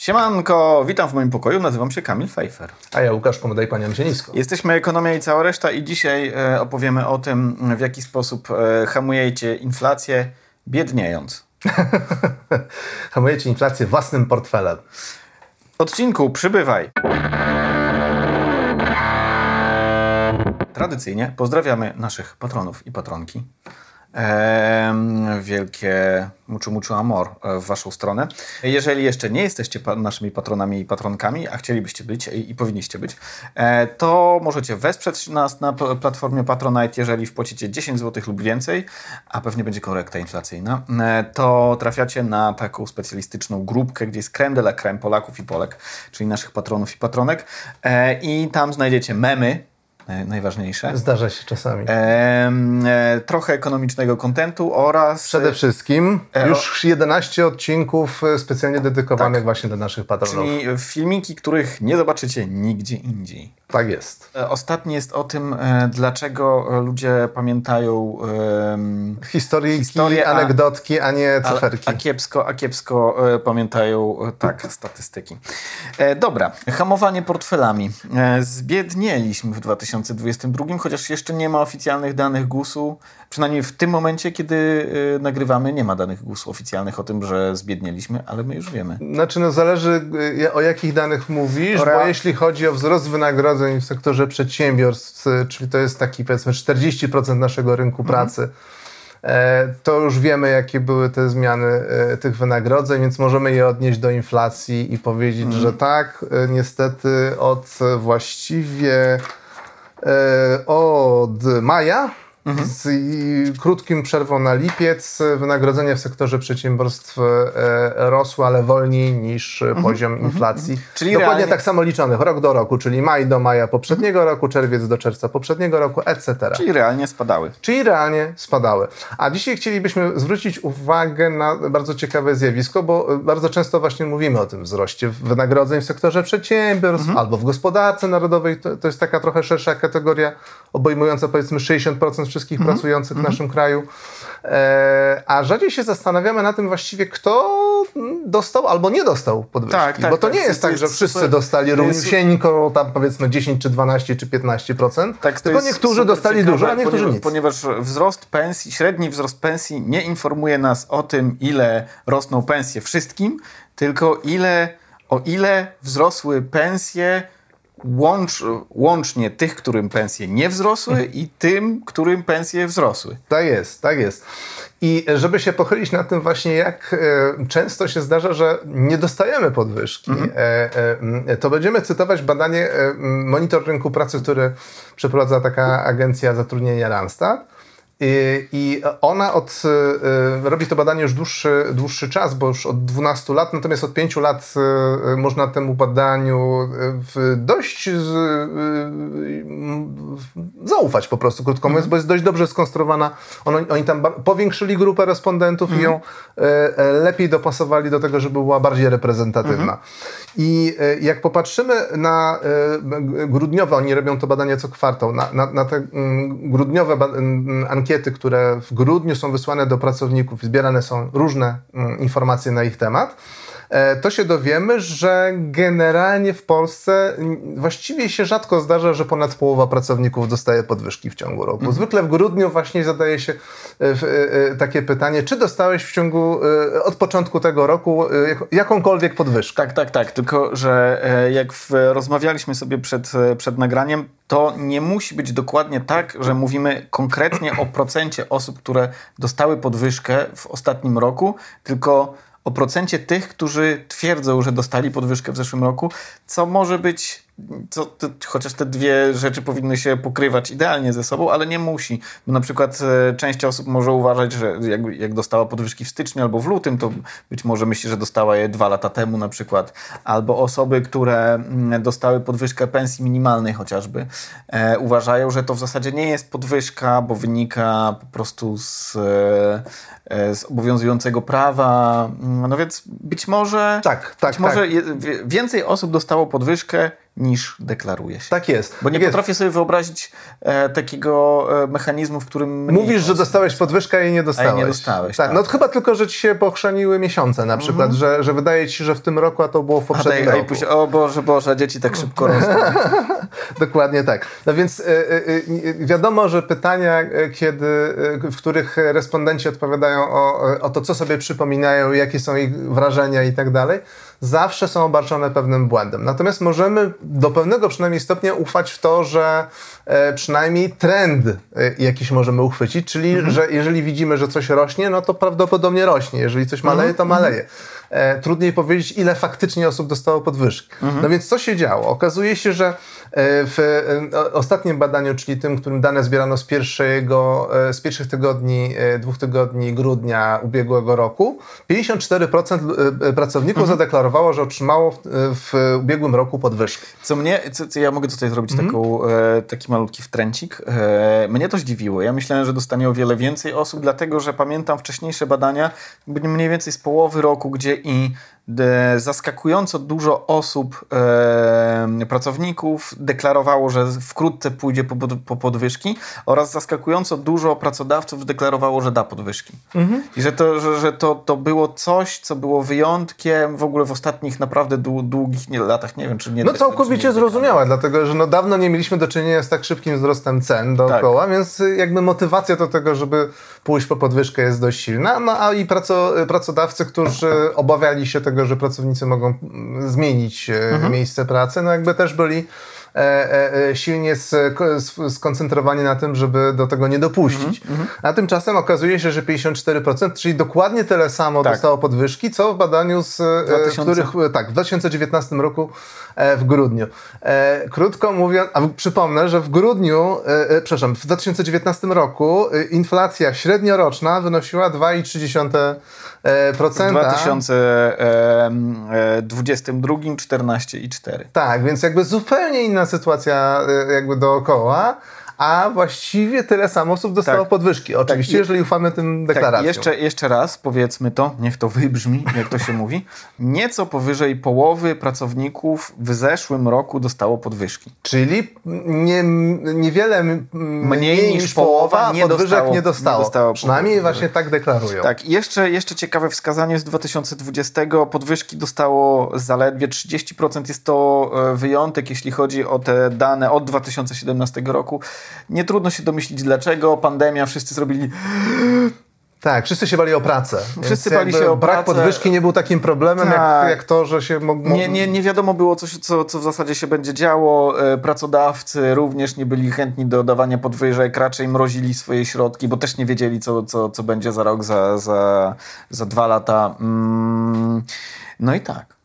Siemanko, witam w moim pokoju, nazywam się Kamil Fejfer. A ja Łukasz Pomodaj, kłaniam się nisko. Jesteśmy Ekonomia i cała reszta i dzisiaj e, opowiemy o tym, w jaki sposób e, hamujecie inflację biedniejąc. Hamujecie inflację własnym portfelem. Odcinku przybywaj. Tradycyjnie pozdrawiamy naszych patronów i patronki. Wielkie muczu muczu amor e, w Waszą stronę. Jeżeli jeszcze nie jesteście naszymi patronami i patronkami, a chcielibyście być i, powinniście być, e, to możecie wesprzeć nas na platformie Patronite, jeżeli wpłacicie 10 zł lub więcej, a pewnie będzie korekta inflacyjna, e, to trafiacie na taką specjalistyczną grupkę, gdzie jest creme de la creme Polaków i Polek, czyli naszych patronów i patronek i tam znajdziecie memy, najważniejsze. Zdarza się czasami. E, e, trochę ekonomicznego kontentu oraz... Przede wszystkim e, już 11 odcinków e, specjalnie dedykowanych tak. właśnie dla naszych patronów. Czyli filmiki, których nie zobaczycie nigdzie indziej. Tak jest. E, ostatni jest o tym, dlaczego ludzie pamiętają historii, historie, anegdotki, a nie cyferki. A, a, kiepsko, a kiepsko pamiętają tak statystyki. Dobra, hamowanie portfelami. Zbiednieliśmy w 2000 2022, chociaż jeszcze nie ma oficjalnych danych GUS-u. Przynajmniej w tym momencie, kiedy y, nagrywamy, nie ma danych GUS-u oficjalnych o tym, że zbiednieliśmy, ale my już wiemy. Znaczy, no zależy y, o jakich danych mówisz, bo jeśli chodzi o wzrost wynagrodzeń w sektorze przedsiębiorstw, y, czyli to jest taki powiedzmy 40% naszego rynku mhm. pracy, e, to już wiemy, jakie były te zmiany e, tych wynagrodzeń, więc możemy je odnieść do inflacji i powiedzieć, mm. że tak, niestety od właściwie od maja Mhm. Z krótkim przerwą na lipiec wynagrodzenia w sektorze przedsiębiorstw e, rosły, ale wolniej niż mhm. poziom mhm. inflacji. Czyli Dokładnie realnie... tak samo liczonych, rok do roku, czyli maj do maja poprzedniego roku, czerwiec do czerwca poprzedniego roku, etc. Czyli realnie spadały. Czyli realnie spadały. A dzisiaj chcielibyśmy zwrócić uwagę na bardzo ciekawe zjawisko, bo bardzo często właśnie mówimy o tym wzroście wynagrodzeń w sektorze przedsiębiorstw mhm. albo w gospodarce narodowej. To, to jest taka trochę szersza kategoria obejmująca powiedzmy 60% wszystkich mm -hmm. pracujących w mhm. naszym kraju. E, a rzadziej się zastanawiamy na tym właściwie, kto dostał albo nie dostał podwyżki. Tak, tak, bo to tak, nie jest tak, że wszyscy dostali równiusieńko, tam powiedzmy 10 czy 12 czy 15%, tak, tylko niektórzy dostali ciekawe, dużo, a niektórzy ponieważ, nic. Ponieważ wzrost pensji, średni wzrost pensji nie informuje nas o tym, ile rosną pensje wszystkim, tylko ile, o ile wzrosły pensje łącz, łącznie tych, którym pensje nie wzrosły i tym, którym pensje wzrosły. Tak jest, tak jest. I żeby się pochylić nad tym właśnie, jak e, często się zdarza, że nie dostajemy podwyżki, mhm. E, e, to będziemy cytować badanie Monitor Rynku Pracy, który przeprowadza taka agencja zatrudnienia Randstad. I ona od, y, y, robi to badanie już dłuższy, dłuższy czas, bo już od 12 lat, natomiast od 5 lat y, można temu badaniu dość zaufać po prostu, krótko mówiąc, mm. bo jest dość dobrze skonstruowana. Oni, oni tam powiększyli grupę respondentów mm. i ją mhm. lepiej dopasowali do tego, żeby była bardziej reprezentatywna. Mm. I jak popatrzymy na grudniowe, oni robią to badanie co kwartał, na, na, na te mm, grudniowe ankiety, ankiety, które w grudniu są wysłane do pracowników, zbierane są różne mm, informacje na ich temat, e, to się dowiemy, że generalnie w Polsce właściwie się rzadko zdarza, że ponad połowa pracowników dostaje podwyżki w ciągu roku. Mhm. Zwykle w grudniu właśnie zadaje się e, e, takie pytanie, czy dostałeś w ciągu, od początku tego roku jakąkolwiek podwyżkę? Tak, tak, tak. Tylko, że jak rozmawialiśmy sobie przed, przed nagraniem, to nie musi być dokładnie tak, że mówimy konkretnie o procencie osób, które dostały podwyżkę w ostatnim roku, tylko o procencie tych, którzy twierdzą, że dostali podwyżkę w zeszłym roku, co może być to, to, chociaż te dwie rzeczy powinny się pokrywać idealnie ze sobą, ale nie musi. Bo na przykład e, część osób może uważać, że jak, jak dostała podwyżki w styczniu albo w lutym, to być może myśli, że dostała je dwa lata temu na przykład. Albo osoby, które mm, dostały podwyżkę pensji minimalnej chociażby, e, uważają, że to w zasadzie nie jest podwyżka, bo wynika po prostu z, e, z obowiązującego prawa. No więc być może, tak, tak, być może tak. więcej osób dostało podwyżkę niż deklaruje się. Tak jest. Bo nie jest. potrafię sobie wyobrazić e, takiego e, mechanizmu, w którym... Mówisz, że dostałeś podwyżkę, a jej nie dostałeś. nie dostałeś, Tak, tak. No chyba tylko, że ci się pochrzaniły miesiące na przykład, że, że wydaje ci się, że w tym roku, a to było w A poprzednim daj, roku. później, o Boże, Boże, dzieci tak szybko rosną. Dokładnie tak. No więc y, y, y, wiadomo, że pytania, kiedy, w których respondenci odpowiadają o, o to, co sobie przypominają, jakie są ich wrażenia i tak dalej, zawsze są obarczone pewnym błędem. Natomiast możemy do pewnego przynajmniej stopnia ufać w to, że e, przynajmniej trend e, jakiś możemy uchwycić, czyli że jeżeli widzimy, że coś rośnie, no to prawdopodobnie rośnie. Jeżeli coś maleje, to maleje. E, trudniej powiedzieć, ile faktycznie osób dostało podwyżki. No więc co się działo? Okazuje się, że e, w e, ostatnim badaniu, czyli tym, którym dane zbierano z, pierwszego, e, z pierwszych tygodni, e, dwóch tygodni grudnia ubiegłego roku, 54% l- e, pracowników zadeklarowało, że otrzymało w, w ubiegłym roku podwyżkę. Co mnie, co, co ja mogę tutaj zrobić Mhm. taką, e, taki malutki wtręcik. E, mnie to zdziwiło. Ja myślałem, że dostanie o wiele więcej osób, dlatego że pamiętam wcześniejsze badania, mniej więcej z połowy roku, gdzie i zaskakująco dużo osób, e, pracowników deklarowało, że wkrótce pójdzie po, pod- po podwyżki oraz zaskakująco dużo pracodawców deklarowało, że da podwyżki. Mhm. I że, to, że, że to, to było coś, co było wyjątkiem w ogóle w ostatnich naprawdę dłu- długich nie, latach. Nie wiem, czy nie No całkowicie nie- zrozumiałe, dlatego że no dawno nie mieliśmy do czynienia z tak szybkim wzrostem cen dookoła, więc y, jakby motywacja do tego, żeby pójść po podwyżkę jest dość silna, no a i praco, pracodawcy, którzy obawiali się tego, że pracownicy mogą mm, zmienić e, miejsce pracy, no jakby też byli e, e, silnie skoncentrowani na tym, żeby do tego nie dopuścić. A tymczasem okazuje się, że 54%, czyli dokładnie tyle samo Tak. dostało podwyżki, co w badaniu z 2000. których tak, w 2019 roku w grudniu. Krótko mówiąc, a przypomnę, że w grudniu, przepraszam, w 2019 roku inflacja średnioroczna wynosiła 2,3%. E, W procenta. 2022 14,4. Tak, więc jakby zupełnie inna sytuacja e, jakby dookoła, a właściwie tyle samo osób dostało Tak. podwyżki. Oczywiście, Tak, jeżeli ufamy tym deklaracjom. Tak, jeszcze, jeszcze raz powiedzmy to, niech to wybrzmi, jak to się mówi. Nieco powyżej połowy pracowników w zeszłym roku dostało podwyżki. Czyli nie, niewiele m- mniej, niż połowa nie podwyżek dostało- nie dostało. nie dostało Przynajmniej podwyżek. właśnie tak deklarują. Tak, i jeszcze, jeszcze ciekawe wskazanie z 2020. Podwyżki dostało zaledwie 30%. Jest to e, wyjątek, jeśli chodzi o te dane od 2017 roku. Nie trudno się domyślić dlaczego. Pandemia, wszyscy zrobili Tak, wszyscy się bali o pracę. Wszyscy bali się o Brak pracę. podwyżki nie był takim problemem, jak, Tak. jak to, że się mogło... Nie, nie, nie wiadomo było, co, co, co w zasadzie się będzie działo. E, Pracodawcy również nie byli chętni do dawania podwyżek, raczej mrozili swoje środki, bo też nie wiedzieli, co, co, co będzie za rok, za, za, za dwa lata. Mm, No i tak.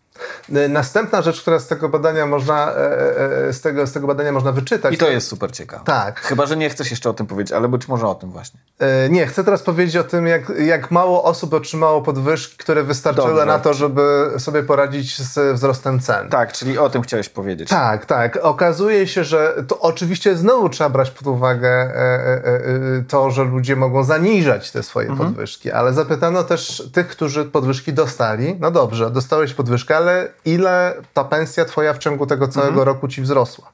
Następna rzecz, która z tego badania można, e, e, z tego, z tego badania można wyczytać. I to jest super ciekawe. Tak. Chyba, że nie chcesz jeszcze o tym powiedzieć, ale być może o tym właśnie. E, Nie, chcę teraz powiedzieć o tym, jak, jak mało osób otrzymało podwyżki, które wystarczyły Dobrze. na to, żeby sobie poradzić z wzrostem cen. Tak, czyli o tym chciałeś powiedzieć. Tak, tak. Okazuje się, że to oczywiście znowu trzeba brać pod uwagę e, e, e, to, że ludzie mogą zaniżać te swoje Mhm. podwyżki, ale zapytano też tych, którzy podwyżki dostali. No dobrze, dostałeś podwyżkę, ale ile ta pensja twoja w ciągu tego całego Mhm. roku ci wzrosła?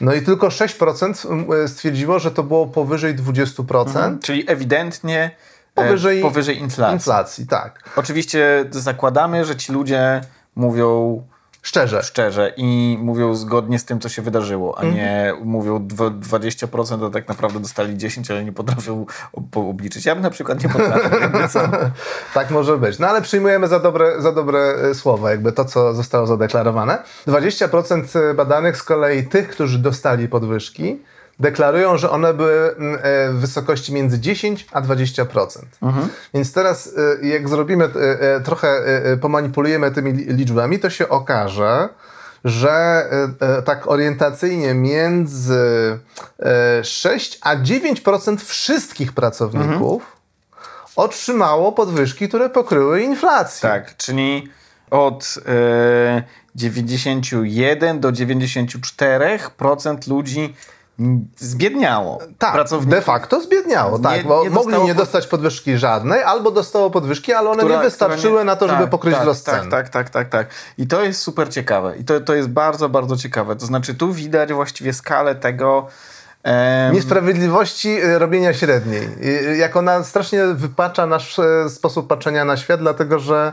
No i tylko 6% m, stwierdziło, że to było powyżej 20%. Czyli ewidentnie e, Powyżej, powyżej inflacji. inflacji. Tak. Oczywiście zakładamy, że ci ludzie mówią Szczerze. szczerze i mówią zgodnie z tym, co się wydarzyło, a Mhm. nie mówią dwa- 20%, a tak naprawdę dostali 10, ale nie potrafią ob- obliczyć. Ja bym na przykład nie potrafił. Tak może być. No ale przyjmujemy za dobre, za dobre e, słowa, jakby to, co zostało zadeklarowane. 20% badanych z kolei tych, którzy dostali podwyżki, deklarują, że one były mm, e, w wysokości między 10 a 20%. Więc teraz, e, jak zrobimy, e, trochę pomanipulujemy tymi li- liczbami, to się okaże, że tak orientacyjnie między e, 6 a 9% wszystkich pracowników otrzymało podwyżki, które pokryły inflację. Tak, czyli od e, 91 do 94% ludzi zbiedniało. Tak, de facto zbiedniało, tak, nie, bo nie mogli nie dostać podwyżki żadnej, albo dostało podwyżki, ale one która, nie wystarczyły nie... na to, żeby tak, pokryć tak, wzrost tak, cen. Tak, tak, tak, tak. I to jest super ciekawe. I to, to jest bardzo, bardzo ciekawe. To znaczy tu widać właściwie skalę tego, Niesprawiedliwości y, robienia średniej. Jak ona strasznie wypacza nasz e, sposób patrzenia na świat, dlatego że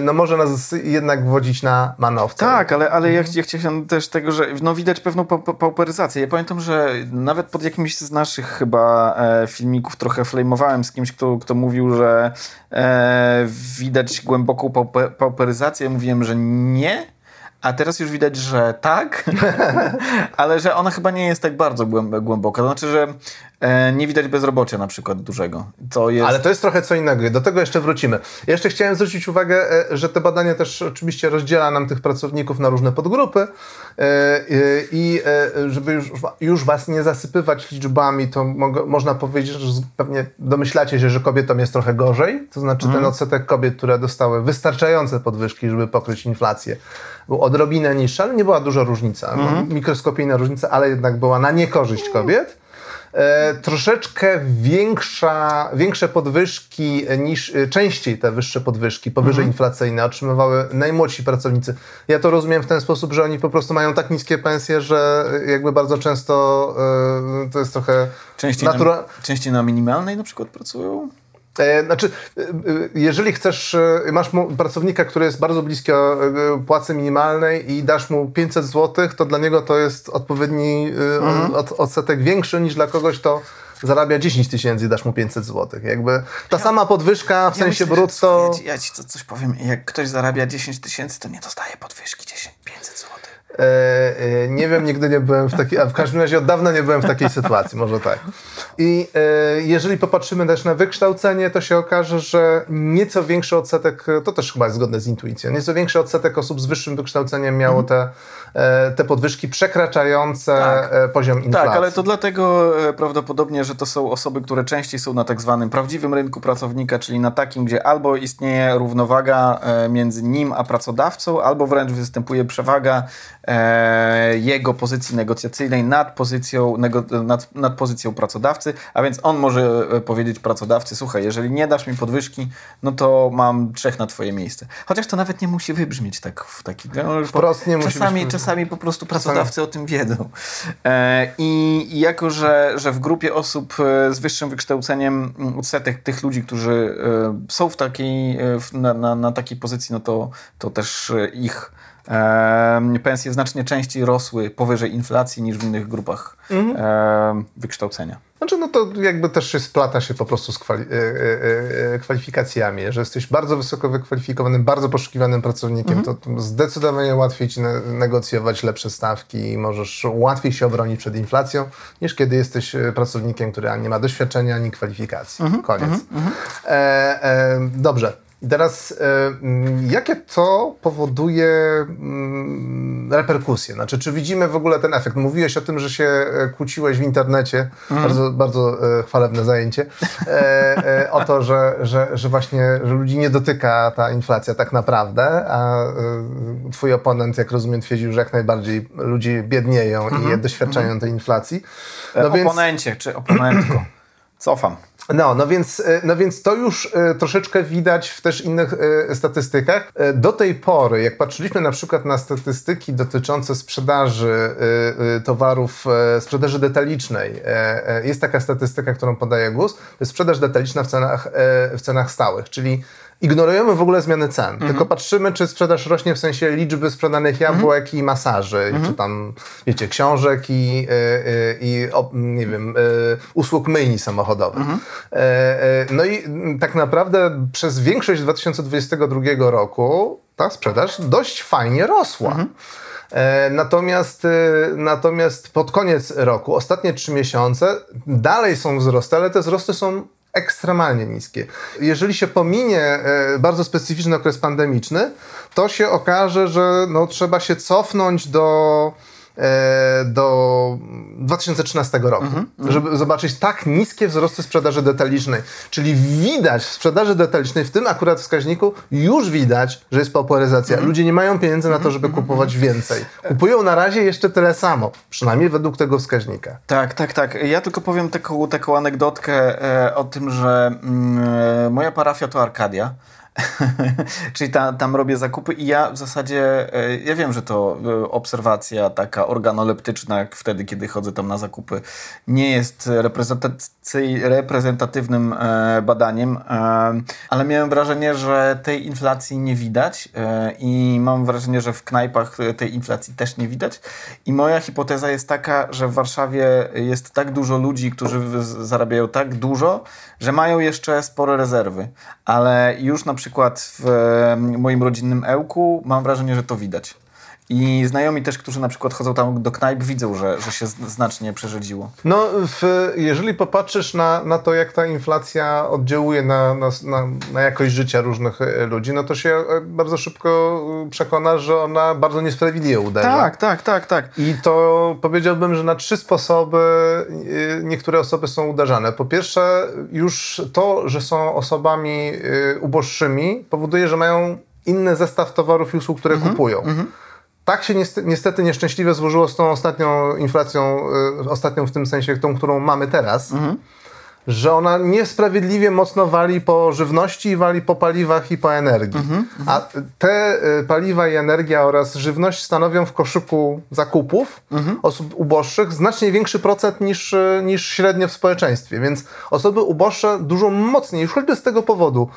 no może nas jednak wodzić na manowce. Tak, ale, ale ja, ja chciałem też tego, że no widać pewną pauperyzację. Ja pamiętam, że nawet pod jakimś z naszych chyba e, filmików trochę flamowałem z kimś, kto, kto mówił, że e, widać głęboką pauperyzację. Mówiłem, że nie, a teraz już widać, że tak, ale że ona chyba nie jest tak bardzo głęboka. To znaczy, że e, nie widać bezrobocia na przykład dużego. To jest... Ale to jest trochę co innego. Do tego jeszcze wrócimy. Jeszcze chciałem zwrócić uwagę, e, że te badanie też oczywiście rozdziela nam tych pracowników na różne podgrupy e, i żeby już, już was nie zasypywać liczbami, to można powiedzieć, że pewnie domyślacie się, że kobietom jest trochę gorzej. To znaczy mm. ten odsetek kobiet, które dostały wystarczające podwyżki, żeby pokryć inflację, był odrobinę niższa, ale nie była duża różnica. Mhm. Mikroskopijna różnica, ale jednak była na niekorzyść kobiet. E, troszeczkę większa, większe podwyżki niż, e, częściej te wyższe podwyżki, powyżej mhm. inflacyjne otrzymywały najmłodsi pracownicy. Ja to rozumiem w ten sposób, że oni po prostu mają tak niskie pensje, że jakby bardzo często e, to jest trochę... Częściej, natura... na, częściej na minimalnej na przykład pracują? E, znaczy, e, e, jeżeli chcesz, masz pracownika, który jest bardzo bliski płacy minimalnej i dasz mu 500 zł, to dla niego to jest odpowiedni mhm. odsetek większy niż dla kogoś, kto zarabia 10 tysięcy i dasz mu 500 zł. Jakby ta ja, sama podwyżka w ja sensie myślę, brutto... Ja ci, ja ci coś powiem, jak ktoś zarabia 10 tysięcy, to nie dostaje podwyżki 10, 500 zł. E, e, nie wiem, nigdy nie byłem w takiej, a w każdym razie od dawna nie byłem w takiej sytuacji, może tak. I e, jeżeli popatrzymy też na wykształcenie, to się okaże, że nieco większy odsetek, to też chyba jest zgodne z intuicją, nieco większy odsetek osób z wyższym wykształceniem miało mhm. te te podwyżki przekraczające tak. Poziom inflacji. Tak, ale to dlatego prawdopodobnie, że to są osoby, które częściej są na tak zwanym prawdziwym rynku pracownika, czyli na takim, gdzie albo istnieje równowaga między nim a pracodawcą, albo wręcz występuje przewaga jego pozycji negocjacyjnej nad pozycją, nad, nad pozycją pracodawcy, a więc on może powiedzieć pracodawcy, słuchaj, jeżeli nie dasz mi podwyżki, no to mam trzech na twoje miejsce. Chociaż to nawet nie musi wybrzmieć tak w taki... No, Wprost nie czasami, musi być czasami po prostu pracodawcy o tym wiedzą. E, I jako, że, że w grupie osób e, z wyższym wykształceniem mm, odsetek tych ludzi, którzy e, są w takiej, na, na, na takiej pozycji, no to, to też ich pensje znacznie częściej rosły powyżej inflacji niż w innych grupach mhm. wykształcenia. Znaczy, no to jakby też się splata się po prostu z kwali e, e, e, kwalifikacjami. Że jesteś bardzo wysoko wykwalifikowanym, bardzo poszukiwanym pracownikiem, mhm. to zdecydowanie łatwiej ci negocjować lepsze stawki i możesz łatwiej się obronić przed inflacją, niż kiedy jesteś pracownikiem, który ani nie ma doświadczenia, ani kwalifikacji. Mhm. Koniec. Mhm. mhm. E, e, dobrze. Teraz, e, mm, jakie to powoduje mm, reperkusje? Znaczy, czy widzimy w ogóle ten efekt? Mówiłeś o tym, że się e, kłóciłeś w internecie, mm. bardzo, bardzo e, chwalebne zajęcie, o to, że, że, że właśnie że ludzi nie dotyka ta inflacja tak naprawdę, a twój oponent, jak rozumiem, twierdził, że jak najbardziej ludzie biednieją mm -hmm. i mhm. doświadczają mm -hmm. tej inflacji. No Oponencie więc... czy oponentko. Cofam. No, no więc, e, no więc to już e, troszeczkę widać w też innych e, statystykach. Do tej pory, jak patrzyliśmy na przykład na statystyki dotyczące sprzedaży towarów, sprzedaży detalicznej, jest taka statystyka, którą podaje GUS, to jest sprzedaż detaliczna w cenach, w cenach stałych, czyli ignorujemy w ogóle zmiany cen, mhm. tylko patrzymy, czy sprzedaż rośnie w sensie liczby sprzedanych jabłek mhm. i masaży, mhm. czy tam, wiecie, książek i, y, y, i nie wiem, y, usług myjni samochodowych. Mhm. E, e, no i tak naprawdę przez większość 2022 roku ta sprzedaż dość fajnie rosła. Mhm. E, natomiast, natomiast pod koniec roku, ostatnie trzy miesiące, dalej są wzrosty, ale te wzrosty są ekstremalnie niskie. Jeżeli się pominie e, bardzo specyficzny okres pandemiczny, to się okaże, że no, trzeba się cofnąć do do 2013 roku, żeby zobaczyć tak niskie wzrosty sprzedaży detalicznej. Czyli widać w sprzedaży detalicznej, w tym akurat wskaźniku, już widać, że jest pauperyzacja. Ludzie nie mają pieniędzy na to, żeby kupować więcej. Kupują na razie jeszcze tyle samo, przynajmniej według tego wskaźnika. Tak, tak, tak. Ja tylko powiem taką, taką anegdotkę e, o tym, że mm, e, moja parafia to Arkadia. Czyli ta, tam robię zakupy i ja w zasadzie, e, ja wiem, że to e, obserwacja taka organoleptyczna, jak wtedy, kiedy chodzę tam na zakupy, nie jest reprezentatywnym e, badaniem, ale miałem wrażenie, że tej inflacji nie widać i mam wrażenie, że w knajpach tej inflacji też nie widać. I moja hipoteza jest taka, że w Warszawie jest tak dużo ludzi, którzy zarabiają tak dużo, że mają jeszcze spore rezerwy, ale już na przykład w moim rodzinnym Ełku mam wrażenie, że to widać. I znajomi też, którzy na przykład chodzą tam do knajp, widzą, że, że się znacznie przerzedziło. No, w, jeżeli popatrzysz na, na to, jak ta inflacja oddziałuje na, na, na, na jakość życia różnych e, ludzi, no to się e, bardzo szybko e, przekonasz, że ona bardzo niesprawiedliwie uderza. Tak, tak, tak, tak. I to powiedziałbym, że na trzy sposoby niektóre osoby są uderzane. Po pierwsze, już to, że są osobami uboższymi, powoduje, że mają inny zestaw towarów i usług, które kupują. Tak się niestety, niestety nieszczęśliwie złożyło z tą ostatnią inflacją, y, ostatnią w tym sensie, tą, którą mamy teraz, że ona niesprawiedliwie mocno wali po żywności i wali po paliwach i po energii. A te y, paliwa i energia oraz żywność stanowią w koszyku zakupów osób uboższych znacznie większy procent niż, y, niż średnio w społeczeństwie. Więc osoby uboższe dużo mocniej, już choćby z tego powodu,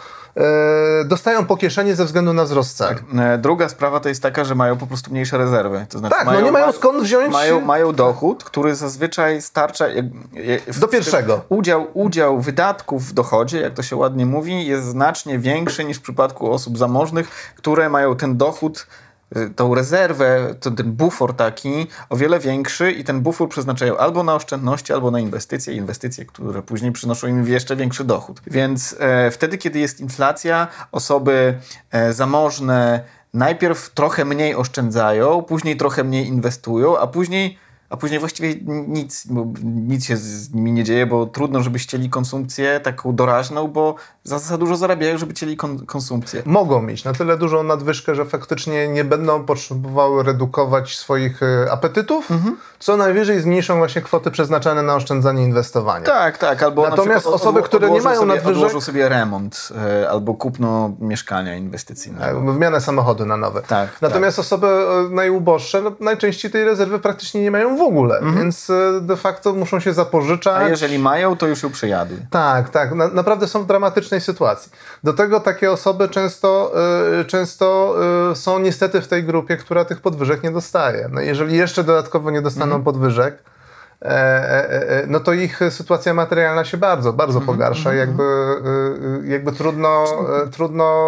dostają po kieszeni ze względu na wzrost cen. E, Druga sprawa to jest taka, że mają po prostu mniejsze rezerwy. To znaczy Tak, no nie mają skąd wziąć- Mają, mają dochód, który zazwyczaj starcza... Do pierwszego. Udział, udział wydatków w dochodzie, jak to się ładnie mówi, jest znacznie większy niż w przypadku osób zamożnych, które mają ten dochód tą rezerwę, to ten bufor taki o wiele większy i ten bufor przeznaczają albo na oszczędności, albo na inwestycje, inwestycje, które później przynoszą im jeszcze większy dochód. Więc e, wtedy, kiedy jest inflacja, osoby e, zamożne najpierw trochę mniej oszczędzają, później trochę mniej inwestują, a później a później właściwie nic, bo nic się z nimi nie dzieje, bo trudno, żeby chcieli konsumpcję taką doraźną, bo za, za dużo zarabiają, żeby chcieli kon, konsumpcję. mogą mieć na tyle dużą nadwyżkę, że faktycznie nie będą potrzebowały redukować swoich e, apetytów, Mhm. co najwyżej zmniejszą właśnie kwoty przeznaczane na oszczędzanie i inwestowanie. Tak, tak. Albo na Natomiast osoby, które nie mają sobie, nadwyżek- Odłożą sobie remont e, albo kupno mieszkania inwestycyjnego. Tak, Wymianę samochodu na nowe. Tak, Natomiast osoby e, najuboższe no, najczęściej tej rezerwy praktycznie nie mają w ogóle, więc e, de facto muszą się zapożyczać. Mhm. A jeżeli mają, to już ją przejadły. Tak, tak. Na, naprawdę są w dramatycznej sytuacji. Do tego takie osoby często, y, często y, są niestety w tej grupie, która tych podwyżek nie dostaje. No jeżeli jeszcze dodatkowo nie dostaną podwyżek, e, e, e, no to ich sytuacja materialna się bardzo, bardzo pogarsza. Jakby, y, y, jakby trudno, trudno,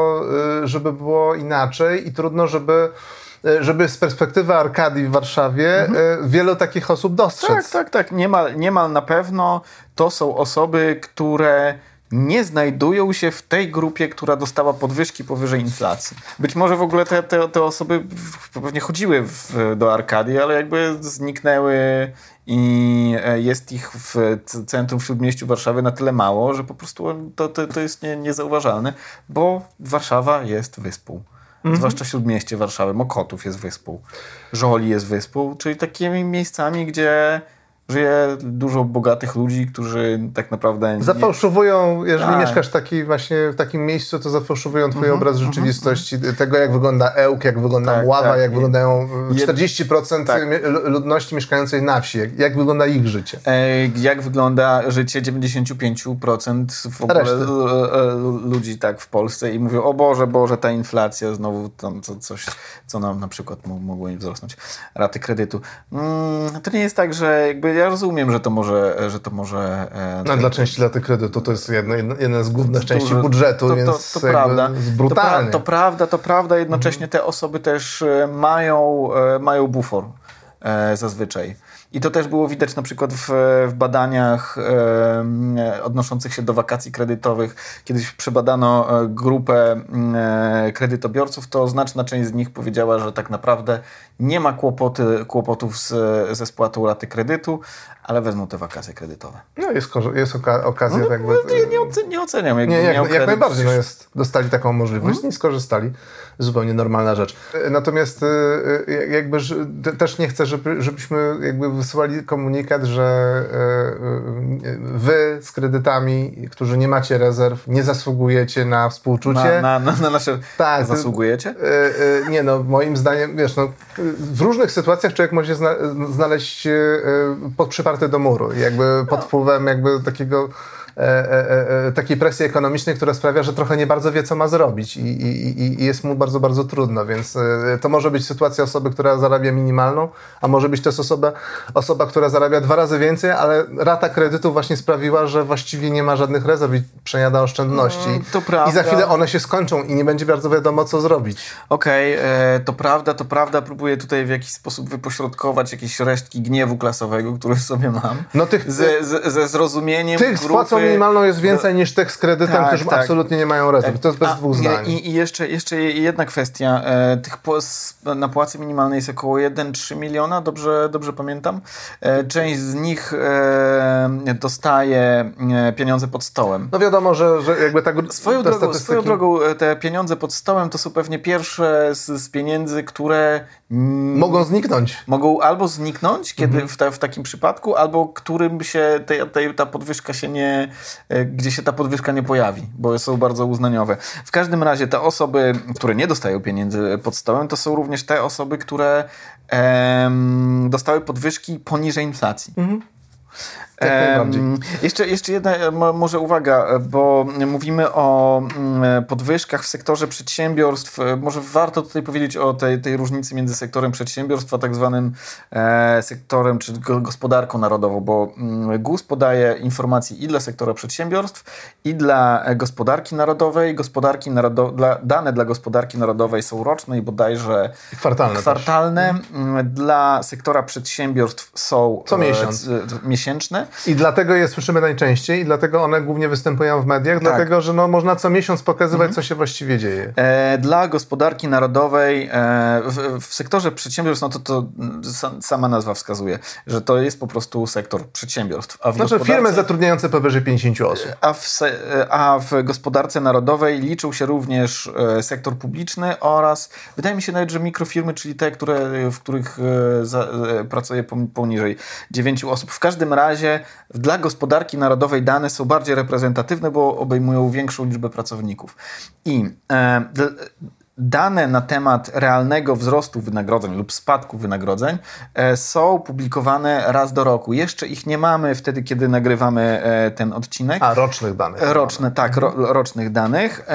żeby było inaczej i trudno, żeby żeby z perspektywy Arkadii w Warszawie y, wielu takich osób dostrzec. Tak, tak, tak. Niemal, niemal na pewno to są osoby, które nie znajdują się w tej grupie, która dostała podwyżki powyżej inflacji. Być może w ogóle te, te, te osoby pewnie chodziły w, do Arkadii, ale jakby zniknęły i e, jest ich w centrum, w śródmieściu Warszawy na tyle mało, że po prostu to, to, to jest nie, niezauważalne, bo Warszawa jest wyspą. Zwłaszcza śródmieście Warszawy. Mokotów jest wyspą. Żoli jest wyspą, czyli takimi miejscami, gdzie żyje dużo bogatych ludzi, którzy tak naprawdę... Nie... Zafałszowują, jeżeli Tak. mieszkasz taki właśnie w takim miejscu, to zafałszowują twój obraz rzeczywistości, tego jak wygląda Ełk, jak wygląda Tak, Mława, tak. jak I- wyglądają Jed- 40% Tak. mie- lu- ludności mieszkającej na wsi, jak, jak wygląda ich życie. E, Jak wygląda życie 95% w ogóle Reszty. l- ludzi tak w Polsce i mówią, o Boże, Boże, ta inflacja znowu tam co, coś, co nam na przykład mo- mogło im wzrosnąć, raty kredytu. Mm, to nie jest tak, że jakby ja rozumiem, że to może, że to może e, No, dla części laty kredytu to jest jedno, jedna z głównych części budżetu, to, więc to, to prawda. jest To, brutalnie. pra, to prawda, to prawda. Jednocześnie te osoby też e, mają, e, mają bufor e, zazwyczaj. I to też było widać na przykład w, w badaniach e, odnoszących się do wakacji kredytowych. Kiedyś przebadano grupę e, kredytobiorców, to znaczna część z nich powiedziała, że tak naprawdę nie ma kłopoty, kłopotów z, ze spłatą raty kredytu, ale wezmą te wakacje kredytowe. No jest, jest oka okazja. No, jakby, no, nie, ocen, nie oceniam. Jak, nie, jak, jak najbardziej no jest, dostali taką możliwość, hmm? nie skorzystali. Zupełnie normalna rzecz. Natomiast e, jakby też nie chcę, żeby, żebyśmy jakby wysyłali komunikat, że e, wy z kredytami, którzy nie macie rezerw, nie zasługujecie na współczucie. Na, na, na nasze tak, zasługujecie? Nie no, moim zdaniem, wiesz, no, w różnych sytuacjach człowiek może się znaleźć pod przyparty do muru, jakby pod wpływem jakby takiego E, e, e, takiej presji ekonomicznej, która sprawia, że trochę nie bardzo wie, co ma zrobić i, i, i, jest mu bardzo, bardzo trudno, więc to może być sytuacja osoby, która zarabia minimalną, a może być też osoba, osoba która zarabia dwa razy więcej, ale rata kredytu właśnie sprawiła, że właściwie nie ma żadnych rezerw i przejada oszczędności. Mm, to prawda. I za chwilę one się skończą i nie będzie bardzo wiadomo, co zrobić. Okej, okay, to prawda, to prawda. Próbuję tutaj w jakiś sposób wypośrodkować jakieś resztki gniewu klasowego, który sobie mam. No tych, ze, ze, ze zrozumieniem tych grupy minimalną jest więcej niż tych z kredytem, tak, którzy tak. absolutnie nie mają rezerw. To jest bez A, dwóch zdań. I, I, jeszcze, jeszcze jedna kwestia. E, tych na płacy minimalnej jest około 1-3 miliona, dobrze, dobrze pamiętam. E, część z nich e, dostaje pieniądze pod stołem. No wiadomo, że, że jakby tak swoją, drogą, statystyki... swoją drogą te pieniądze pod stołem to są pewnie pierwsze z, z pieniędzy, które mogą zniknąć. Mogą albo zniknąć, kiedy mhm. w, ta, w, takim przypadku, albo którym się te, te, ta podwyżka się nie, gdzie się ta podwyżka nie pojawi, bo są bardzo uznaniowe. W każdym razie te osoby, które nie dostają pieniędzy pod stołem, to są również te osoby, które em, dostały podwyżki poniżej inflacji. Mhm. Jeszcze, jeszcze jedna może uwaga, bo mówimy o mm, podwyżkach w sektorze przedsiębiorstw. Może warto tutaj powiedzieć o tej, tej różnicy między sektorem przedsiębiorstwa, tak zwanym e, sektorem, czy gospodarką narodową, bo mm, GUS podaje informacje i dla sektora przedsiębiorstw, i dla gospodarki narodowej. Gospodarki narodo dla, dane dla gospodarki narodowej są roczne i bodajże kwartalne. kwartalne. Mm, dla sektora przedsiębiorstw są Co miesiąc. E, miesięczne. I dlatego je słyszymy najczęściej i dlatego one głównie występują w mediach, tak. dlatego że no, można co miesiąc pokazywać, mhm. co się właściwie dzieje. E, dla gospodarki narodowej e, w, w, sektorze przedsiębiorstw, no to, to sama nazwa wskazuje, że to jest po prostu sektor przedsiębiorstw. A w znaczy gospodarce... firmy zatrudniające powyżej 50 osób. A w, a w gospodarce narodowej liczył się również e, sektor publiczny oraz wydaje mi się nawet, że mikrofirmy, czyli te, które, w których e, za, e, pracuje poniżej 9 osób. W każdym razie dla gospodarki narodowej dane są bardziej reprezentatywne, bo obejmują większą liczbę pracowników. I e, dane na temat realnego wzrostu wynagrodzeń lub spadku wynagrodzeń e, są publikowane raz do roku. Jeszcze ich nie mamy wtedy, kiedy nagrywamy e, ten odcinek. A, rocznych danych. Roczne, tak, ro, rocznych danych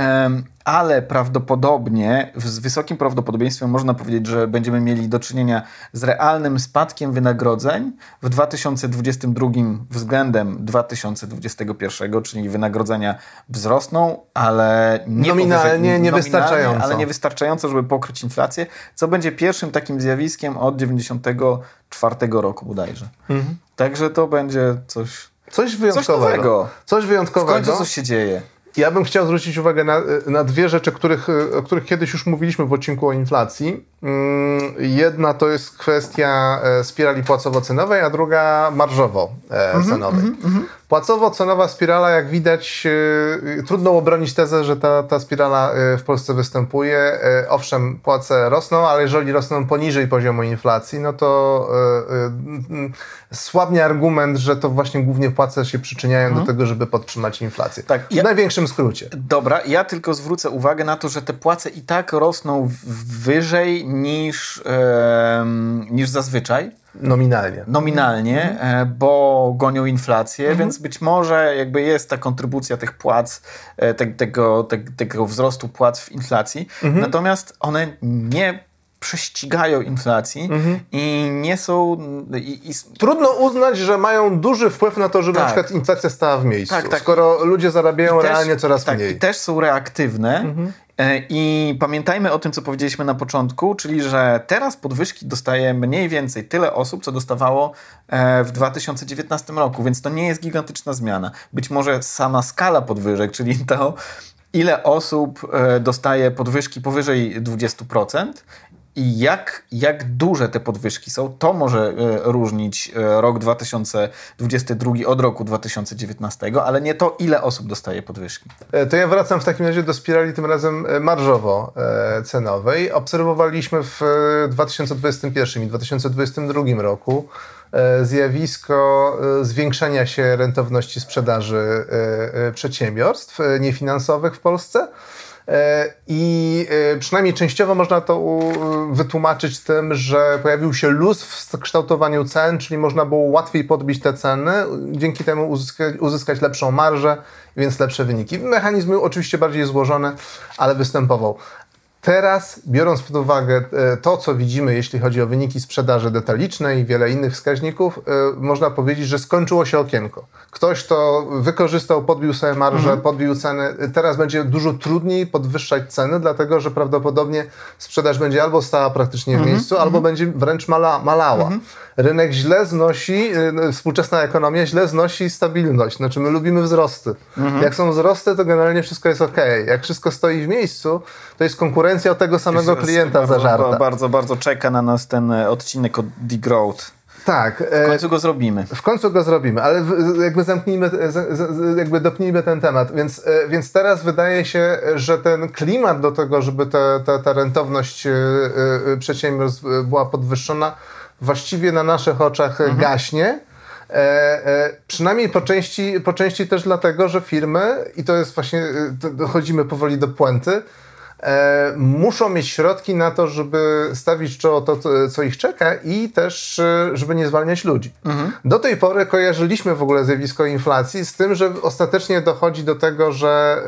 ale prawdopodobnie, z wysokim prawdopodobieństwem można powiedzieć, że będziemy mieli do czynienia z realnym spadkiem wynagrodzeń w 2022 względem 2021, czyli wynagrodzenia wzrosną, ale nie nominalnie, niewystarczająco. Ale niewystarczająco, żeby pokryć inflację, co będzie pierwszym takim zjawiskiem od 94 roku bodajże. Mhm. Także to będzie coś, coś wyjątkowego. Coś nowego. Coś wyjątkowego. W końcu coś się dzieje. Ja bym chciał zwrócić uwagę na, na dwie rzeczy, których, o których kiedyś już mówiliśmy w odcinku o inflacji. Mm, jedna to jest kwestia e, spirali płacowo-cenowej, a druga marżowo-cenowej. Mm -hmm, mm -hmm. Płacowo-cenowa spirala, jak widać, e, trudno obronić tezę, że ta, ta spirala e, w Polsce występuje. Owszem, płace rosną, ale jeżeli rosną poniżej poziomu inflacji, no to słabnie argument, że to właśnie głównie płace się przyczyniają do mhm. tego, żeby podtrzymać inflację. Tak, w ja, największym skrócie. Dobra, ja tylko zwrócę uwagę na to, że te płace i tak rosną wyżej niż, e, niż zazwyczaj. Nominalnie. Nominalnie, mhm. E, bo gonią inflację, mhm. więc być może jakby jest ta kontrybucja tych płac, e, te, tego, te, tego wzrostu płac w inflacji, mhm. natomiast one nie prześcigają inflacji mhm. i nie są... I, i... Trudno uznać, że mają duży wpływ na to, żeby tak. na przykład inflacja stała w miejscu, tak, tak. skoro ludzie zarabiają też, realnie coraz tak, mniej. I też są reaktywne mhm. E, I pamiętajmy o tym, co powiedzieliśmy na początku, czyli że teraz podwyżki dostaje mniej więcej tyle osób, co dostawało e, w 2019 roku, więc to nie jest gigantyczna zmiana. Być może sama skala podwyżek, czyli to, ile osób e, dostaje podwyżki powyżej 20%, i jak, jak duże te podwyżki są, to może e, różnić e, rok 2022 od roku 2019, ale nie to, ile osób dostaje podwyżki. E, to ja wracam w takim razie do spirali tym razem marżowo-cenowej. Obserwowaliśmy w 2021 i 2022 roku zjawisko zwiększenia się rentowności sprzedaży przedsiębiorstw niefinansowych w Polsce. E, I e, przynajmniej częściowo można to wytłumaczyć tym, że pojawił się luz w kształtowaniu cen, czyli można było łatwiej podbić te ceny, dzięki temu uzyskać, uzyskać lepszą marżę, więc lepsze wyniki. Mechanizm był oczywiście bardziej złożony, ale występował. Teraz, biorąc pod uwagę e, to, co widzimy, jeśli chodzi o wyniki sprzedaży detalicznej i wiele innych wskaźników, e, można powiedzieć, że skończyło się okienko. Ktoś to wykorzystał, podbił sobie marżę, mhm. podbił ceny. Teraz będzie dużo trudniej podwyższać ceny, dlatego że prawdopodobnie sprzedaż będzie albo stała praktycznie w mhm. miejscu, albo mhm. będzie wręcz mala, malała. Mhm. Rynek źle znosi, e, współczesna ekonomia źle znosi stabilność. Znaczy, my lubimy wzrosty. Mhm. Jak są wzrosty, to generalnie wszystko jest ok. Jak wszystko stoi w miejscu, to jest konkurencja konkurencja tego samego klienta bardzo, zażarta. Bardzo, bardzo czeka na nas ten e, odcinek od Degrowth. Tak. W e, końcu go zrobimy. W końcu go zrobimy, ale jakby zamknijmy, jakby dopnijmy ten temat. Więc, e, więc teraz wydaje się, że ten klimat do tego, żeby ta, ta, ta rentowność przedsiębiorstw była podwyższona, właściwie na naszych oczach mhm. gaśnie. E, e, przynajmniej po części, po części też dlatego, że firmy, i to jest właśnie, dochodzimy powoli do puenty, e, muszą mieć środki na to, żeby stawić czoło to, co ich czeka i też, e, żeby nie zwalniać ludzi. Mhm. Do tej pory kojarzyliśmy w ogóle zjawisko inflacji z tym, że ostatecznie dochodzi do tego, że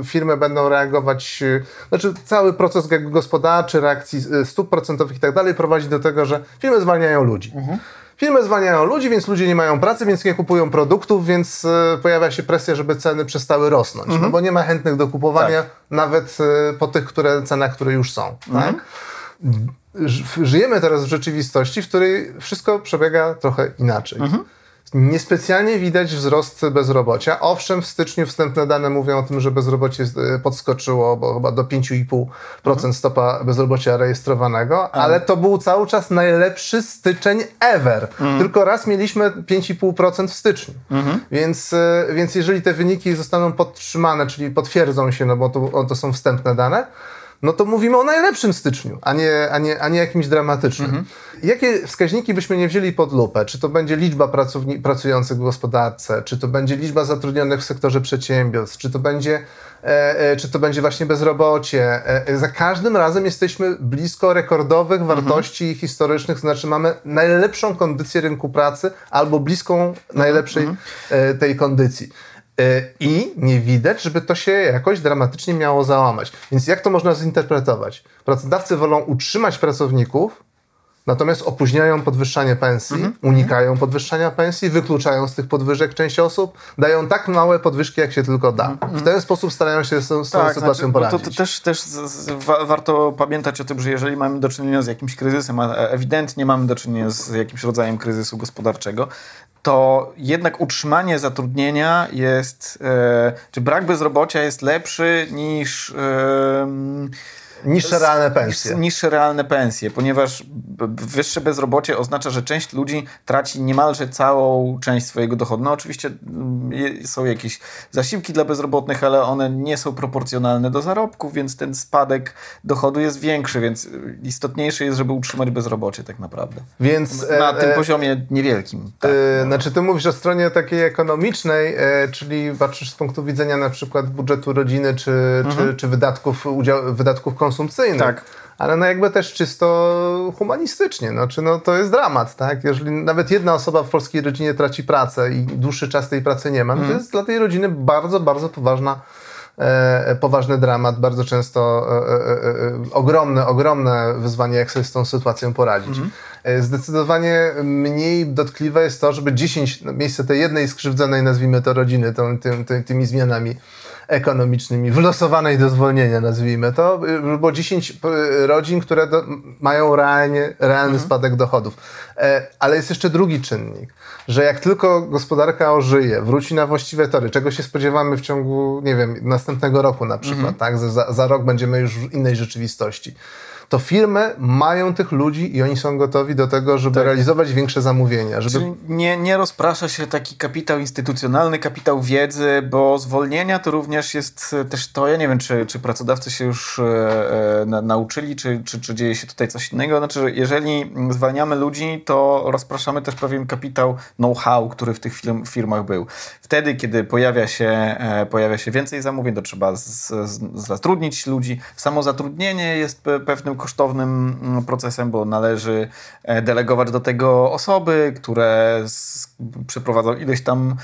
e, firmy będą reagować, e, znaczy cały proces gospodarczy, reakcji stóp procentowych i tak dalej prowadzi do tego, że firmy zwalniają ludzi. Mhm. Firmy zwalniają ludzi, więc ludzie nie mają pracy, więc nie kupują produktów, więc e, pojawia się presja, żeby ceny przestały rosnąć. Mhm. No bo nie ma chętnych do kupowania, tak. nawet e, po tych które, cenach, które już są. Mhm. Tak? Żyjemy teraz w rzeczywistości, w której wszystko przebiega trochę inaczej. Mhm. Niespecjalnie widać wzrost bezrobocia. Owszem, w styczniu wstępne dane mówią o tym, że bezrobocie podskoczyło, bo chyba do 5,5% mhm. stopa bezrobocia rejestrowanego, ale to był cały czas najlepszy styczeń ever. Mhm. Tylko raz mieliśmy 5,5% w styczniu. Mhm. Więc, e, więc jeżeli te wyniki zostaną podtrzymane, czyli potwierdzą się, no bo to, to są wstępne dane, no to mówimy o najlepszym styczniu, a nie, a nie, a nie jakimś dramatycznym. Mhm. Jakie wskaźniki byśmy nie wzięli pod lupę? Czy to będzie liczba pracowni- pracujących w gospodarce, czy to będzie liczba zatrudnionych w sektorze przedsiębiorstw, czy to będzie, e, e, czy to będzie właśnie bezrobocie? E, e za każdym razem jesteśmy blisko rekordowych mhm. wartości mhm. historycznych, znaczy mamy najlepszą kondycję rynku pracy albo bliską najlepszej mhm. E, tej kondycji. E, I nie widać, żeby to się jakoś dramatycznie miało załamać. Więc jak to można zinterpretować? Pracodawcy wolą utrzymać pracowników, natomiast opóźniają podwyższanie pensji, -hmm. unikają podwyższania pensji, wykluczają z tych podwyżek część osób, dają tak małe podwyżki, jak się tylko da. -hmm. W ten sposób starają się z, z tą tak, sytuacją znaczy, poradzić. To, to, też, też z, z, wa warto pamiętać o tym, że jeżeli mamy do czynienia z jakimś kryzysem, a ewidentnie mamy do czynienia z jakimś rodzajem kryzysu gospodarczego, to jednak utrzymanie zatrudnienia jest, e, czy brak bezrobocia jest lepszy niż. E, Niższe realne pensje. Niższe realne pensje, ponieważ wyższe bezrobocie oznacza, że część ludzi traci niemalże całą część swojego dochodu. No oczywiście mm, są jakieś zasiłki dla bezrobotnych, ale one nie są proporcjonalne do zarobków, więc ten spadek dochodu jest większy, więc istotniejsze jest, żeby utrzymać bezrobocie tak naprawdę. Więc na e, tym e, poziomie niewielkim. Tak. E, znaczy ty mówisz o stronie takiej ekonomicznej, e, czyli patrzysz z punktu widzenia na przykład budżetu rodziny, czy, mhm. czy, czy wydatków, udział, wydatków konsumentów konsumpcyjny. Tak. Ale no jakby też czysto humanistycznie, no, czy no to jest dramat, tak? Jeżeli nawet jedna osoba w polskiej rodzinie traci pracę i dłuższy czas tej pracy nie ma, no to mhm. jest dla tej rodziny bardzo, bardzo poważna e, poważny dramat, bardzo często e, e, e, ogromne, ogromne wyzwanie, jak sobie z tą sytuacją poradzić. E, Zdecydowanie mniej dotkliwe jest to, żeby 10, no, miejsce tej jednej skrzywdzonej, nazwijmy to rodziny, tą, tym, ty, tymi zmianami ekonomicznymi, wylosowanej do zwolnienia, nazwijmy to, y, było 10 y, rodzin, które do, mają realnie, realny spadek dochodów. E, ale jest jeszcze drugi czynnik, że jak tylko gospodarka ożyje, wróci na właściwe tory, czego się spodziewamy w ciągu, nie wiem, następnego roku na przykład, tak? Za, za rok będziemy już w innej rzeczywistości to firmy mają tych ludzi i oni są gotowi do tego, żeby realizować większe zamówienia. Żeby... Czyli nie, nie rozprasza się taki kapitał instytucjonalny, kapitał wiedzy, bo zwolnienia to również jest e, też to, ja nie wiem, czy, czy pracodawcy się już e, e, na, nauczyli, czy, czy, czy dzieje się tutaj coś innego. Znaczy, że jeżeli zwalniamy ludzi, to rozpraszamy też pewien kapitał know-how, który w tych firm, firmach był. Wtedy, kiedy pojawia się, e, pojawia się więcej zamówień, to trzeba z, z, zatrudnić ludzi. Samo zatrudnienie jest pe- pewnym kosztownym mm, procesem, bo należy e, delegować do tego osoby, które z, przeprowadzą ileś tam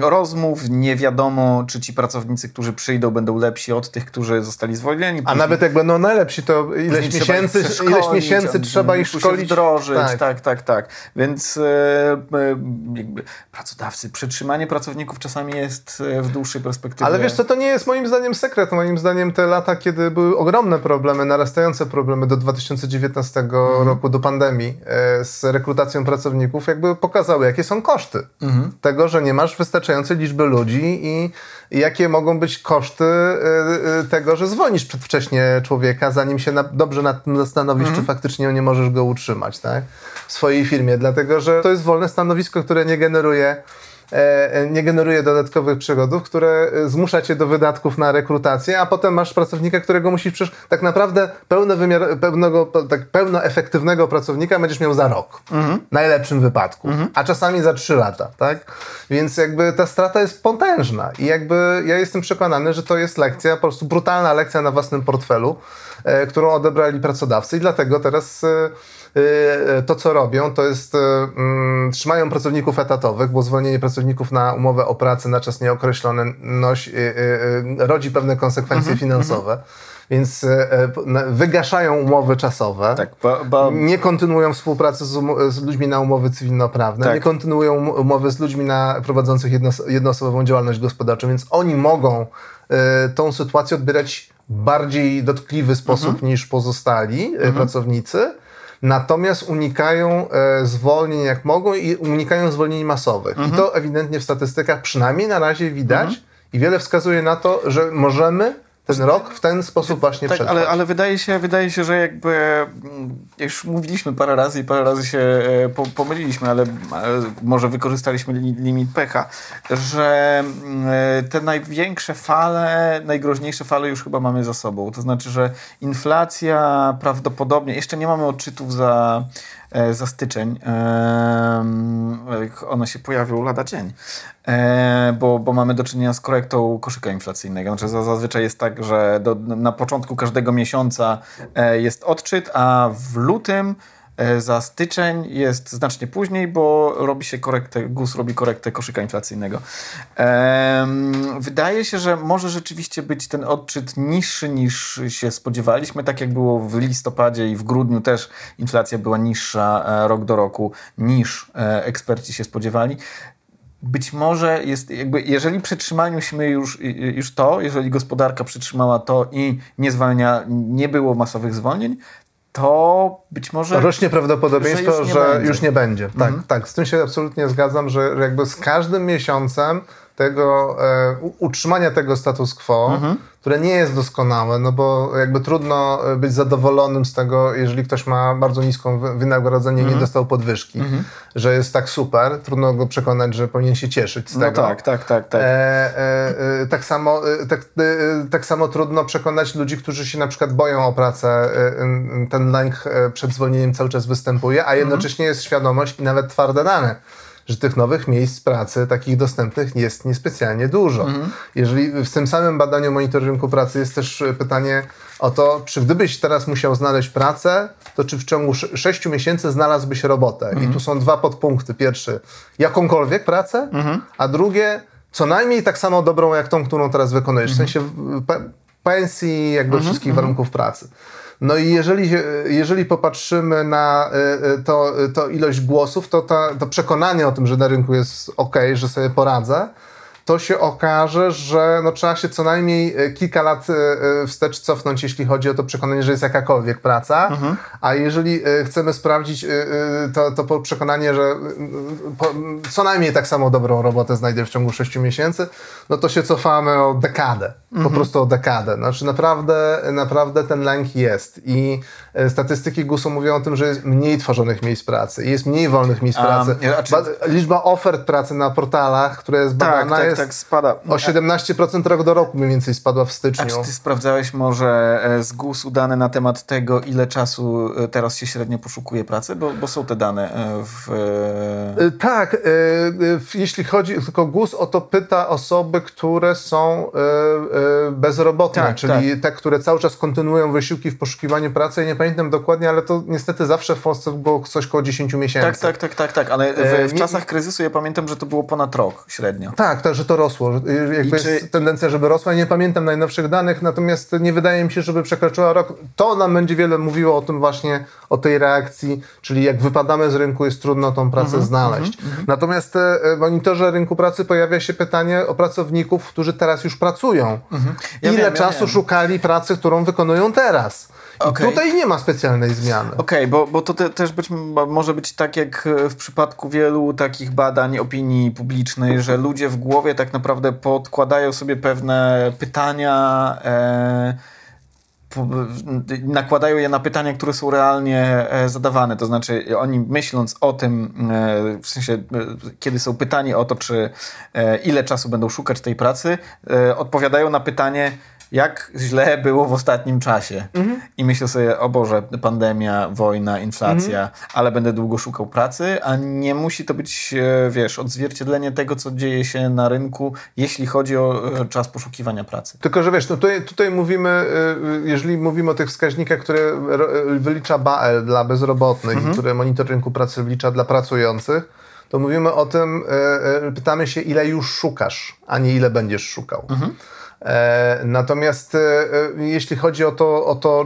rozmów. Nie wiadomo, czy ci pracownicy, którzy przyjdą, będą lepsi od tych, którzy zostali zwolnieni. A nawet jak będą najlepsi, to ileś Później miesięcy, ileś miesięcy on trzeba ich szkolić. wdrożyć. Tak. Tak, tak, tak. Więc e, e, jakby pracodawcy, przetrzymanie pracowników czasami jest e, w dłuższej perspektywie. Ale wiesz co, to nie jest moim zdaniem sekret. Moim zdaniem te lata, kiedy były ogromne problemy, narastające problemy do 2019 Mhm. roku, do pandemii e, z rekrutacją pracowników, jakby pokazały, jakie są koszty Mhm. tego, że nie masz wystarczającej liczby ludzi i, i jakie mogą być koszty e, e, tego, że zwolnisz przedwcześnie człowieka, zanim się na, dobrze nad tym zastanowisz, Mhm. czy faktycznie nie możesz go utrzymać tak? w swojej firmie. Dlatego, że to jest wolne stanowisko, które nie generuje nie generuje dodatkowych przychodów, które e, zmusza cię do wydatków na rekrutację, a potem masz pracownika, którego musisz przecież tak naprawdę pełno wymiar, pełnego, pe- tak pełno efektywnego pracownika będziesz miał za rok. W najlepszym wypadku. A czasami za trzy lata, tak? Więc jakby ta strata jest potężna i jakby ja jestem przekonany, że to jest lekcja, po prostu brutalna lekcja na własnym portfelu, e, którą odebrali pracodawcy i dlatego teraz e, e, to, co robią, to jest e, mm, trzymają pracowników etatowych, bo zwolnienie pracowników na umowę o pracę na czas nieokreślony e, rodzi pewne konsekwencje finansowe. Więc e, e, na- wygaszają umowy czasowe. Tak, bo, bo Nie kontynuują współpracy z, umo- z ludźmi na umowy cywilnoprawne, Tak. nie kontynuują um- umowy z ludźmi na, prowadzących jednos- jednoosobową działalność gospodarczą, więc oni mogą e, tą sytuację odbierać w bardziej dotkliwy sposób Mhm. niż pozostali e, pracownicy. Natomiast unikają e, zwolnień jak mogą i unikają zwolnień masowych. Mhm. I to ewidentnie w statystykach przynajmniej na razie widać i wiele wskazuje na to, że możemy ten rok w ten sposób właśnie tak, przetrwać. ale, ale wydaje, się, wydaje się, że jakby mm, już mówiliśmy parę razy i parę razy się e, po, pomyliliśmy, ale, ale może wykorzystaliśmy li, limit pecha, że mm, e, te największe fale, najgroźniejsze fale już chyba mamy za sobą. To znaczy, że inflacja prawdopodobnie, jeszcze nie mamy odczytów za, e, za styczeń, one się pojawią lada dzień, e, bo, bo mamy do czynienia z korektą koszyka inflacyjnego. Znaczy za- zazwyczaj jest tak, że do, na początku każdego miesiąca e, jest odczyt, a w lutym e, za styczeń jest znacznie później, bo robi się korektę, GUS robi korektę koszyka inflacyjnego. Wydaje się, że może rzeczywiście być ten odczyt niższy niż się spodziewaliśmy, tak jak było w listopadzie i w grudniu też inflacja była niższa e, rok do roku niż e, eksperci się spodziewali. Być może jest, jakby, jeżeli przetrzymaliśmy już, już to, jeżeli gospodarka przetrzymała to i nie zwalnia, nie było masowych zwolnień, to być może. Rośnie prawdopodobieństwo, że że już już nie nie, będzie. będzie. Tak, tak, z tym się absolutnie zgadzam, że jakby z każdym miesiącem tego e, utrzymania tego status quo, które nie jest doskonałe, no bo jakby trudno e, być zadowolonym z tego, jeżeli ktoś ma bardzo niską wy- wynagrodzenie i nie dostał podwyżki, że jest tak super, trudno go przekonać, że powinien się cieszyć z no tego. tak, tak, tak, tak. E, e, e, tak, samo, e, tak, tak samo trudno przekonać ludzi, którzy się na przykład boją o pracę. Ten lęk przed zwolnieniem cały czas występuje, a jednocześnie jest świadomość i nawet twarde dane, że tych nowych miejsc pracy, takich dostępnych, jest niespecjalnie dużo. Jeżeli w tym samym badaniu monitoringu pracy jest też e, pytanie o to, czy gdybyś teraz musiał znaleźć pracę, to czy w ciągu sz- sześciu miesięcy znalazłbyś robotę? I tu są dwa podpunkty. Pierwszy, jakąkolwiek pracę, a drugie, co najmniej tak samo dobrą, jak tą, którą teraz wykonujesz. W sensie pe- pensji, jakby wszystkich warunków pracy. No i jeżeli, jeżeli popatrzymy na y, y, to, to ilość głosów, to ta, to przekonanie o tym, że na rynku jest ok, że sobie poradzę, to się okaże, że no, trzeba się co najmniej e, kilka lat e, e, wstecz cofnąć, jeśli chodzi o to przekonanie, że jest jakakolwiek praca, mhm. a jeżeli chcemy sprawdzić to, to przekonanie, że co najmniej tak samo dobrą robotę znajdę w ciągu 6 miesięcy, no to się cofamy o dekadę, mhm. po prostu o dekadę. Znaczy naprawdę, naprawdę ten lęk jest i statystyki GUS-u mówią o tym, że jest mniej tworzonych miejsc pracy, jest mniej wolnych miejsc pracy. Um, Liczba ofert pracy na portalach, które jest badana tak, tak, jest tak spada. O 17% rok do roku mniej więcej spadła w styczniu. A czy ty sprawdzałeś może e, z GUS-u dane na temat tego, ile czasu e, teraz się średnio poszukuje pracy? Bo, bo są te dane e, w... Tak. Jeśli chodzi, tylko GUS o to pyta osoby, które są bezrobotne, tak, czyli tak. te, które cały czas kontynuują wysiłki w poszukiwaniu pracy. Ja nie pamiętam dokładnie, ale to niestety zawsze w Polsce było coś koło 10 miesięcy. Tak, tak, tak, tak, tak. ale w, w czasach kryzysu ja pamiętam, że to było ponad rok średnio. Tak, tak, że to rosło. Jakby czy... jest tendencja, żeby rosła. Nie pamiętam najnowszych danych, natomiast nie wydaje mi się, żeby przekroczyła rok. To nam będzie wiele mówiło o tym właśnie, o tej reakcji, czyli jak wypadamy z rynku, jest trudno tą pracę -hmm, znaleźć. Mm -hmm. Natomiast e, w monitorze rynku pracy pojawia się pytanie o pracowników, którzy teraz już pracują. -hmm. ja Ile wiem, czasu ja szukali pracy, którą wykonują teraz? Okay. Tutaj nie ma specjalnej zmiany. Okej, okay, bo, bo to te, też być, może być tak jak w przypadku wielu takich badań opinii publicznej, że ludzie w głowie tak naprawdę podkładają sobie pewne pytania. E, nakładają je na pytania, które są realnie e, zadawane. To znaczy, oni myśląc o tym, e, w sensie, e, kiedy są pytani o to, czy ile czasu będą szukać tej pracy, odpowiadają na pytanie, jak źle było w ostatnim czasie. Mhm. I myślę sobie, o Boże, pandemia, wojna, inflacja, mhm. ale będę długo szukał pracy, a nie musi to być, e, wiesz, odzwierciedlenie tego, co dzieje się na rynku, jeśli chodzi o e, czas poszukiwania pracy. Tylko, że wiesz, no tutaj, tutaj mówimy, e, jeżeli mówimy o tych wskaźnikach, które wylicza BAEL dla bezrobotnych mhm. które monitor rynku pracy wylicza dla pracujących, to mówimy o tym, pytamy się, ile już szukasz, a nie ile będziesz szukał. Mhm. E, natomiast e, e, jeśli chodzi o to, o to,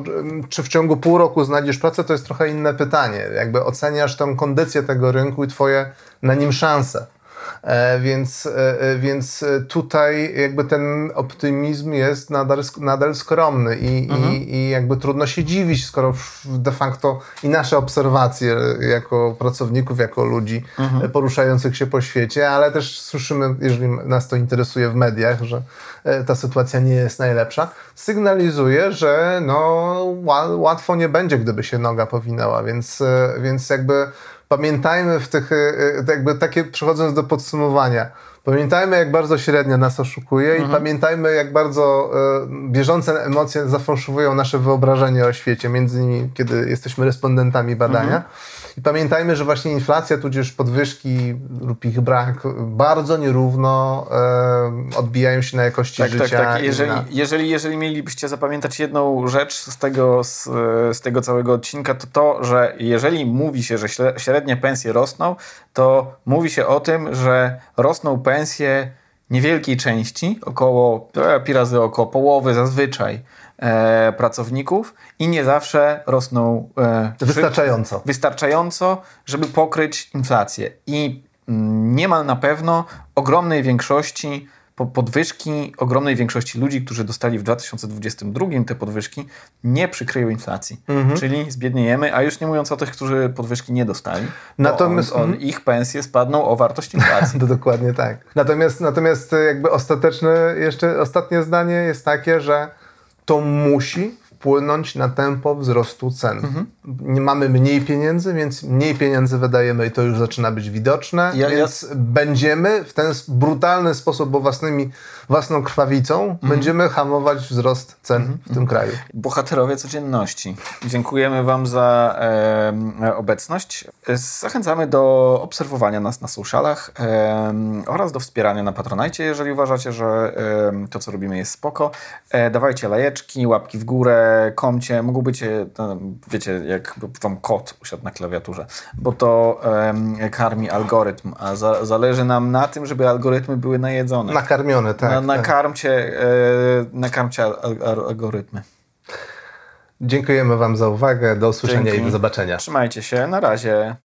czy w ciągu pół roku znajdziesz pracę, to jest trochę inne pytanie. Jakby oceniasz tę kondycję tego rynku i twoje na nim szanse. E, więc, e, e, więc tutaj jakby ten optymizm jest nadal, nadal skromny i, mhm. i, i jakby trudno się dziwić, skoro de facto i nasze obserwacje jako pracowników, jako ludzi mhm. poruszających się po świecie, ale też słyszymy, jeżeli nas to interesuje w mediach, że ta sytuacja nie jest najlepsza, sygnalizuje, że no, łatwo nie będzie, gdyby się noga powinęła, więc, więc jakby pamiętajmy w tych, e, e, jakby takie przechodząc do podsumowania, pamiętajmy jak bardzo średnio nas oszukuje mhm. i pamiętajmy jak bardzo e, bieżące emocje zafałszowują nasze wyobrażenie o świecie, między innymi kiedy jesteśmy respondentami badania. Mhm. I pamiętajmy, że właśnie inflacja, tudzież podwyżki lub ich brak bardzo nierówno e, odbijają się na jakości tak, tak życia. Tak, tak. Jeżeli, na... jeżeli, jeżeli mielibyście zapamiętać jedną rzecz z tego, z, z tego całego odcinka, to to, że jeżeli mówi się, że średnie pensje rosną, to mówi się o tym, że rosną pensje niewielkiej części, około e, pi razy około połowy zazwyczaj e, pracowników i nie zawsze rosną e, wystarczająco. wystarczająco, żeby pokryć inflację. I mm, niemal na pewno ogromnej większości podwyżki ogromnej większości ludzi, którzy dostali w 2022 te podwyżki, nie przykryją inflacji. Mhm. Czyli zbiedniejemy, a już nie mówiąc o tych, którzy podwyżki nie dostali. Natomiast on, on, mhm. ich pensje spadną o wartość inflacji. to dokładnie tak. Natomiast, natomiast jakby ostateczne, jeszcze ostatnie zdanie jest takie, że to musi wpłynąć na tempo wzrostu cen. Mhm. Mamy mniej pieniędzy, więc mniej pieniędzy wydajemy i to już zaczyna być widoczne, ja, więc ja... będziemy w ten brutalny sposób, bo własnymi, własną krwawicą, mhm. będziemy hamować wzrost cen mhm. w tym kraju. Bohaterowie codzienności. Dziękujemy Wam za e, obecność. Zachęcamy do obserwowania nas na socialach e, oraz do wspierania na Patronajcie, jeżeli uważacie, że e, to, co robimy jest spoko. E, dawajcie lajeczki, łapki w górę, komcie, mógł być, e, wiecie, jak wam kot usiadł na klawiaturze, bo to em, karmi algorytm, a za, zależy nam na tym, żeby algorytmy były najedzone. Nakarmione, tak. na, tak. nakarmcie, e, nakarmcie al, al, algorytmy. Dziękujemy Wam za uwagę. Do usłyszenia Dzięki. i do zobaczenia. Trzymajcie się, na razie.